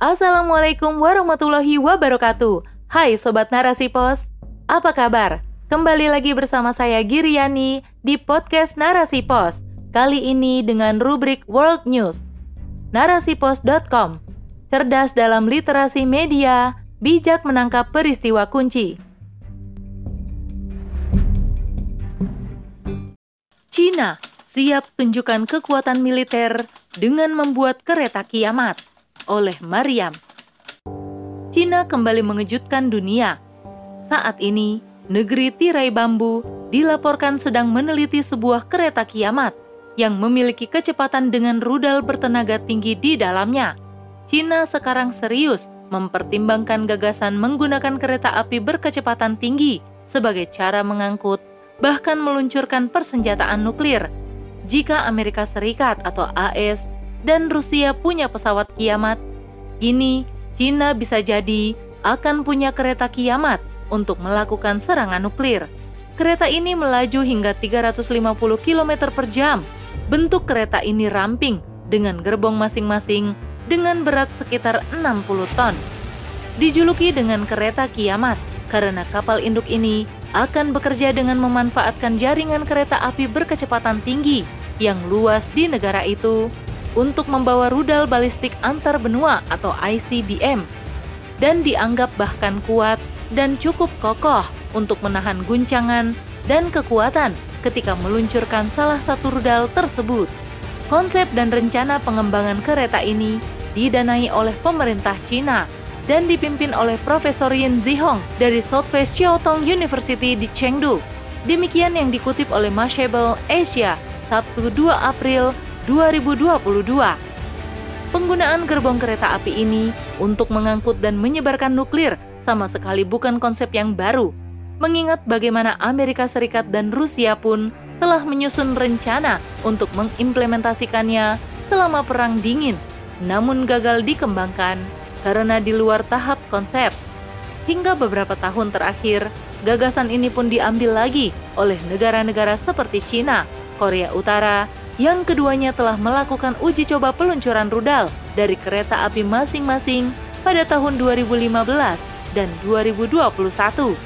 Assalamualaikum warahmatullahi wabarakatuh. Hai Sobat Narasi Pos, apa kabar? Kembali lagi bersama saya Giriani di podcast Narasi Pos. Kali ini dengan rubrik World News. Narasipos.com Cerdas dalam literasi media, bijak menangkap peristiwa kunci. Cina siap tunjukkan kekuatan militer dengan membuat kereta kiamat oleh Mariam. Cina kembali mengejutkan dunia. Saat ini, negeri tirai bambu dilaporkan sedang meneliti sebuah kereta kiamat yang memiliki kecepatan dengan rudal bertenaga tinggi di dalamnya. Cina sekarang serius mempertimbangkan gagasan menggunakan kereta api berkecepatan tinggi sebagai cara mengangkut, bahkan meluncurkan persenjataan nuklir. Jika Amerika Serikat atau AS dan Rusia punya pesawat kiamat, kini Cina bisa jadi akan punya kereta kiamat untuk melakukan serangan nuklir. Kereta ini melaju hingga 350 km per jam. Bentuk kereta ini ramping dengan gerbong masing-masing dengan berat sekitar 60 ton. Dijuluki dengan kereta kiamat karena kapal induk ini akan bekerja dengan memanfaatkan jaringan kereta api berkecepatan tinggi yang luas di negara itu untuk membawa rudal balistik antar benua atau ICBM dan dianggap bahkan kuat dan cukup kokoh untuk menahan guncangan dan kekuatan ketika meluncurkan salah satu rudal tersebut. Konsep dan rencana pengembangan kereta ini didanai oleh pemerintah Cina dan dipimpin oleh Profesor Yin Zihong dari Southwest Chiao-Tong University di Chengdu. Demikian yang dikutip oleh Mashable Asia Sabtu 2 April 2022. Penggunaan gerbong kereta api ini untuk mengangkut dan menyebarkan nuklir sama sekali bukan konsep yang baru, mengingat bagaimana Amerika Serikat dan Rusia pun telah menyusun rencana untuk mengimplementasikannya selama Perang Dingin, namun gagal dikembangkan karena di luar tahap konsep. Hingga beberapa tahun terakhir, gagasan ini pun diambil lagi oleh negara-negara seperti China, Korea Utara, yang keduanya telah melakukan uji coba peluncuran rudal dari kereta api masing-masing pada tahun 2015 dan 2021.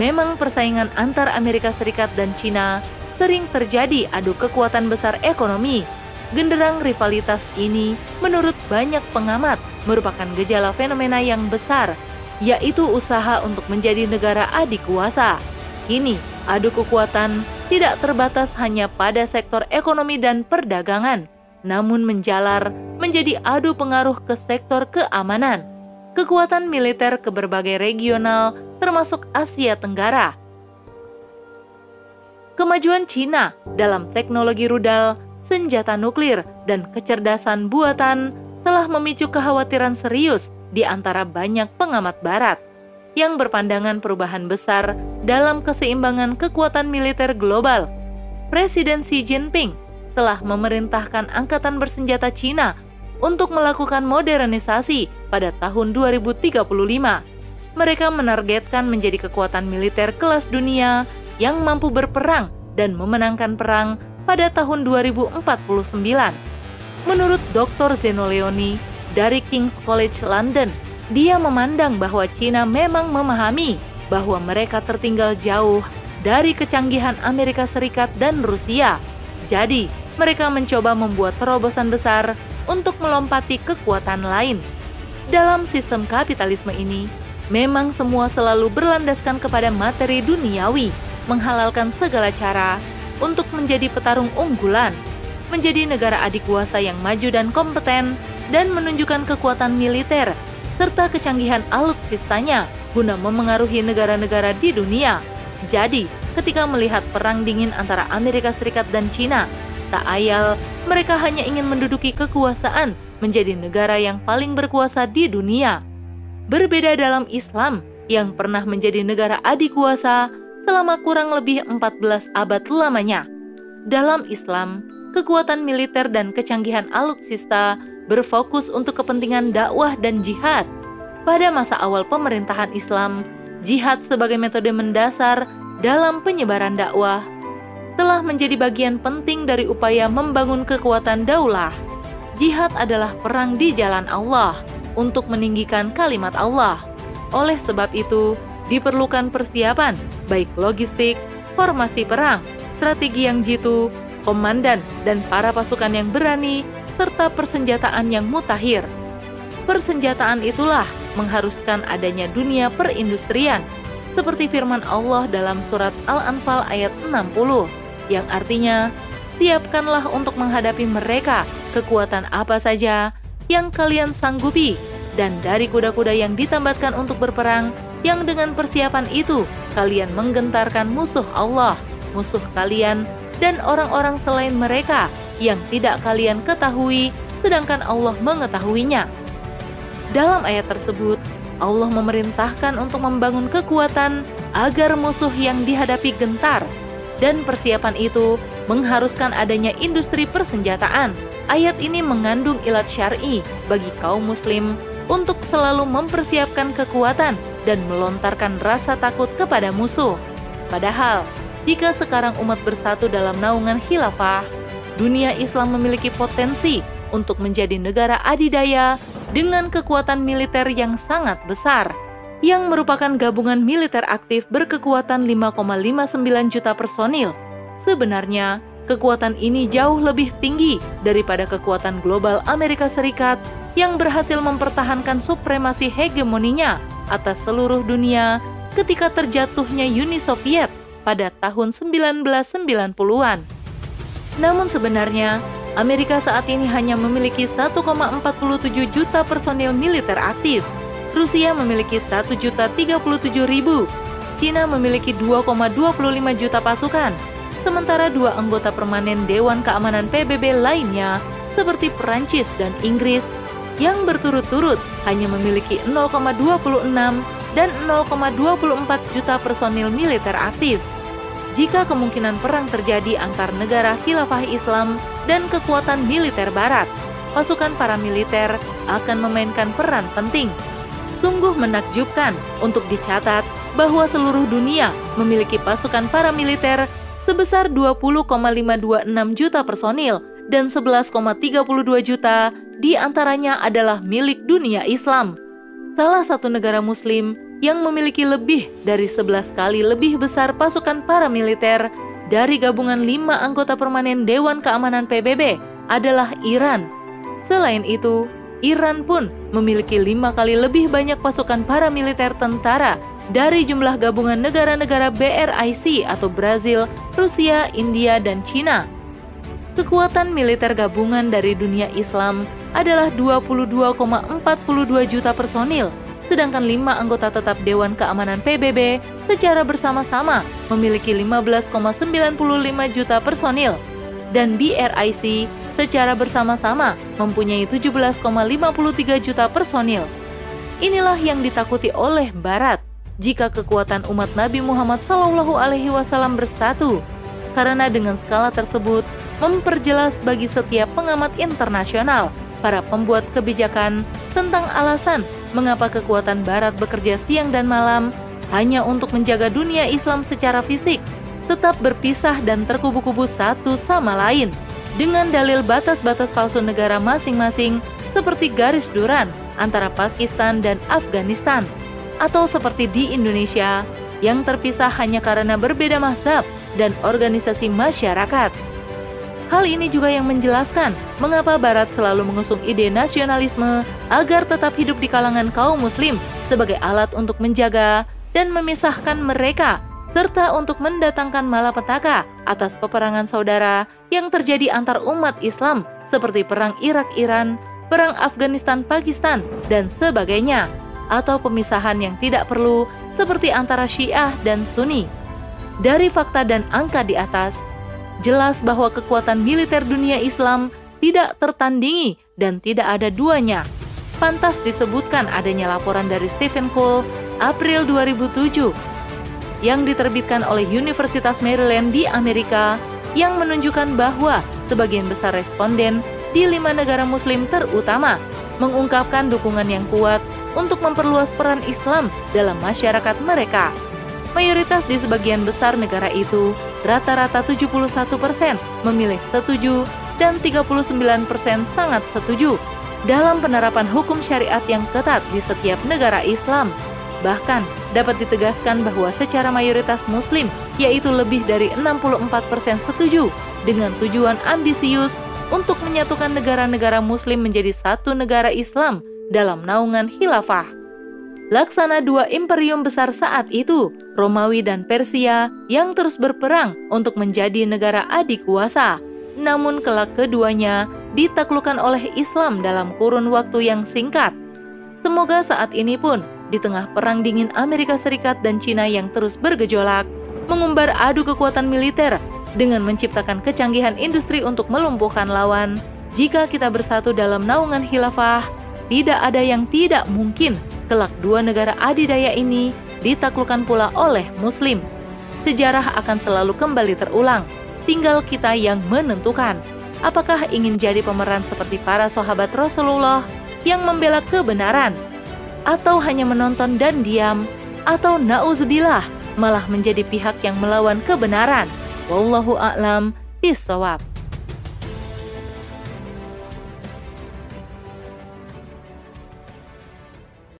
Memang persaingan antar Amerika Serikat dan China sering terjadi adu kekuatan besar ekonomi. Genderang rivalitas ini menurut banyak pengamat merupakan gejala fenomena yang besar, yaitu usaha untuk menjadi negara adik kuasa. Kini, adu kekuatan tidak terbatas hanya pada sektor ekonomi dan perdagangan, namun menjalar menjadi adu pengaruh ke sektor keamanan, kekuatan militer ke berbagai regional, termasuk Asia Tenggara. Kemajuan Cina dalam teknologi rudal, senjata nuklir, dan kecerdasan buatan telah memicu kekhawatiran serius di antara banyak pengamat Barat yang berpandangan perubahan besar dalam keseimbangan kekuatan militer global. Presiden Xi Jinping telah memerintahkan angkatan bersenjata Cina untuk melakukan modernisasi pada tahun 2035. Mereka menargetkan menjadi kekuatan militer kelas dunia yang mampu berperang dan memenangkan perang pada tahun 2049. Menurut Dr. Zeno Leoni dari King's College London, dia memandang bahwa Cina memang memahami bahwa mereka tertinggal jauh dari kecanggihan Amerika Serikat dan Rusia. Jadi, mereka mencoba membuat terobosan besar untuk melompati kekuatan lain. Dalam sistem kapitalisme ini, memang semua selalu berlandaskan kepada materi duniawi, menghalalkan segala cara untuk menjadi petarung unggulan, menjadi negara adik kuasa yang maju dan kompeten, dan menunjukkan kekuatan militer serta kecanggihan alutsistanya guna memengaruhi negara-negara di dunia. Jadi, ketika melihat perang dingin antara Amerika Serikat dan Cina, tak ayal mereka hanya ingin menduduki kekuasaan menjadi negara yang paling berkuasa di dunia. Berbeda dalam Islam yang pernah menjadi negara adik kuasa selama kurang lebih 14 abad lamanya. Dalam Islam, kekuatan militer dan kecanggihan alutsista berfokus untuk kepentingan dakwah dan jihad. Pada masa awal pemerintahan Islam, jihad sebagai metode mendasar dalam penyebaran dakwah telah menjadi bagian penting dari upaya membangun kekuatan daulah. Jihad adalah perang di jalan Allah, untuk meninggikan kalimat Allah. Oleh sebab itu, diperlukan persiapan, baik logistik, formasi perang, strategi yang jitu, komandan, dan para pasukan yang berani, serta persenjataan yang mutakhir. Persenjataan itulah mengharuskan adanya dunia perindustrian, seperti firman Allah dalam surat Al-Anfal ayat 60, yang artinya, siapkanlah untuk menghadapi mereka kekuatan apa saja yang kalian sanggupi, dan dari kuda-kuda yang ditambatkan untuk berperang, yang dengan persiapan itu kalian menggentarkan musuh Allah, musuh kalian, dan orang-orang selain mereka yang tidak kalian ketahui, sedangkan Allah mengetahuinya. Dalam ayat tersebut, Allah memerintahkan untuk membangun kekuatan agar musuh yang dihadapi gentar, dan persiapan itu mengharuskan adanya industri persenjataan. Ayat ini mengandung ilat syar'i bagi kaum muslim untuk selalu mempersiapkan kekuatan dan melontarkan rasa takut kepada musuh. Padahal, jika sekarang umat bersatu dalam naungan khilafah, dunia Islam memiliki potensi untuk menjadi negara adidaya dengan kekuatan militer yang sangat besar, yang merupakan gabungan militer aktif berkekuatan 5,59 juta personil. Sebenarnya, kekuatan ini jauh lebih tinggi daripada kekuatan global Amerika Serikat yang berhasil mempertahankan supremasi hegemoninya atas seluruh dunia ketika terjatuhnya Uni Soviet pada tahun 1990-an. Namun sebenarnya, Amerika saat ini hanya memiliki 1,47 juta personil militer aktif. Rusia memiliki 1 juta 37 ribu. Cina memiliki 2,25 juta pasukan. Sementara dua anggota permanen Dewan Keamanan PBB lainnya, seperti Perancis dan Inggris, yang berturut-turut hanya memiliki 0,26 dan 0,24 juta personil militer aktif. Jika kemungkinan perang terjadi antar negara khilafah Islam dan kekuatan militer barat, pasukan paramiliter akan memainkan peran penting. Sungguh menakjubkan untuk dicatat bahwa seluruh dunia memiliki pasukan paramiliter sebesar 20,526 juta personil dan 11,32 juta di antaranya adalah milik dunia Islam. Salah satu negara muslim yang memiliki lebih dari 11 kali lebih besar pasukan paramiliter dari gabungan lima anggota permanen Dewan Keamanan PBB adalah Iran. Selain itu, Iran pun memiliki lima kali lebih banyak pasukan paramiliter tentara dari jumlah gabungan negara-negara BRIC atau Brazil, Rusia, India, dan China. Kekuatan militer gabungan dari dunia Islam adalah 22,42 juta personil, sedangkan lima anggota tetap Dewan Keamanan PBB secara bersama-sama memiliki 15,95 juta personil, dan BRIC secara bersama-sama mempunyai 17,53 juta personil. Inilah yang ditakuti oleh Barat jika kekuatan umat Nabi Muhammad SAW bersatu, karena dengan skala tersebut memperjelas bagi setiap pengamat internasional para pembuat kebijakan tentang alasan mengapa kekuatan Barat bekerja siang dan malam hanya untuk menjaga dunia Islam secara fisik tetap berpisah dan terkubu-kubu satu sama lain dengan dalil batas-batas palsu negara masing-masing seperti garis duran antara Pakistan dan Afghanistan atau seperti di Indonesia yang terpisah hanya karena berbeda mazhab dan organisasi masyarakat. Hal ini juga yang menjelaskan mengapa Barat selalu mengusung ide nasionalisme agar tetap hidup di kalangan kaum Muslim sebagai alat untuk menjaga dan memisahkan mereka, serta untuk mendatangkan malapetaka atas peperangan saudara yang terjadi antar umat Islam seperti Perang Irak-Iran, Perang Afghanistan-Pakistan, dan sebagainya, atau pemisahan yang tidak perlu seperti antara Syiah dan Sunni. Dari fakta dan angka di atas, jelas bahwa kekuatan militer dunia Islam tidak tertandingi dan tidak ada duanya. Pantas disebutkan adanya laporan dari Stephen Cole April 2007 yang diterbitkan oleh Universitas Maryland di Amerika yang menunjukkan bahwa sebagian besar responden di lima negara muslim terutama mengungkapkan dukungan yang kuat untuk memperluas peran Islam dalam masyarakat mereka. Mayoritas di sebagian besar negara itu, rata-rata 71 persen memilih setuju dan 39 persen sangat setuju. dalam penerapan hukum syariat yang ketat di setiap negara Islam. Bahkan, dapat ditegaskan bahwa secara mayoritas muslim, yaitu lebih dari 64% setuju dengan tujuan ambisius untuk menyatukan negara-negara muslim menjadi satu negara Islam dalam naungan khilafah. Laksana dua imperium besar saat itu, Romawi dan Persia, yang terus berperang untuk menjadi negara adik kuasa. Namun kelak keduanya ditaklukkan oleh Islam dalam kurun waktu yang singkat. Semoga saat ini pun, di tengah perang dingin Amerika Serikat dan Cina yang terus bergejolak, mengumbar adu kekuatan militer dengan menciptakan kecanggihan industri untuk melumpuhkan lawan. Jika kita bersatu dalam naungan khilafah, tidak ada yang tidak mungkin kelak dua negara adidaya ini ditaklukkan pula oleh Muslim. Sejarah akan selalu kembali terulang, tinggal kita yang menentukan apakah ingin jadi pemeran seperti para sahabat Rasulullah yang membela kebenaran, atau hanya menonton dan diam, atau nauzubillah malah menjadi pihak yang melawan kebenaran. Wallahu a'lam bishawab.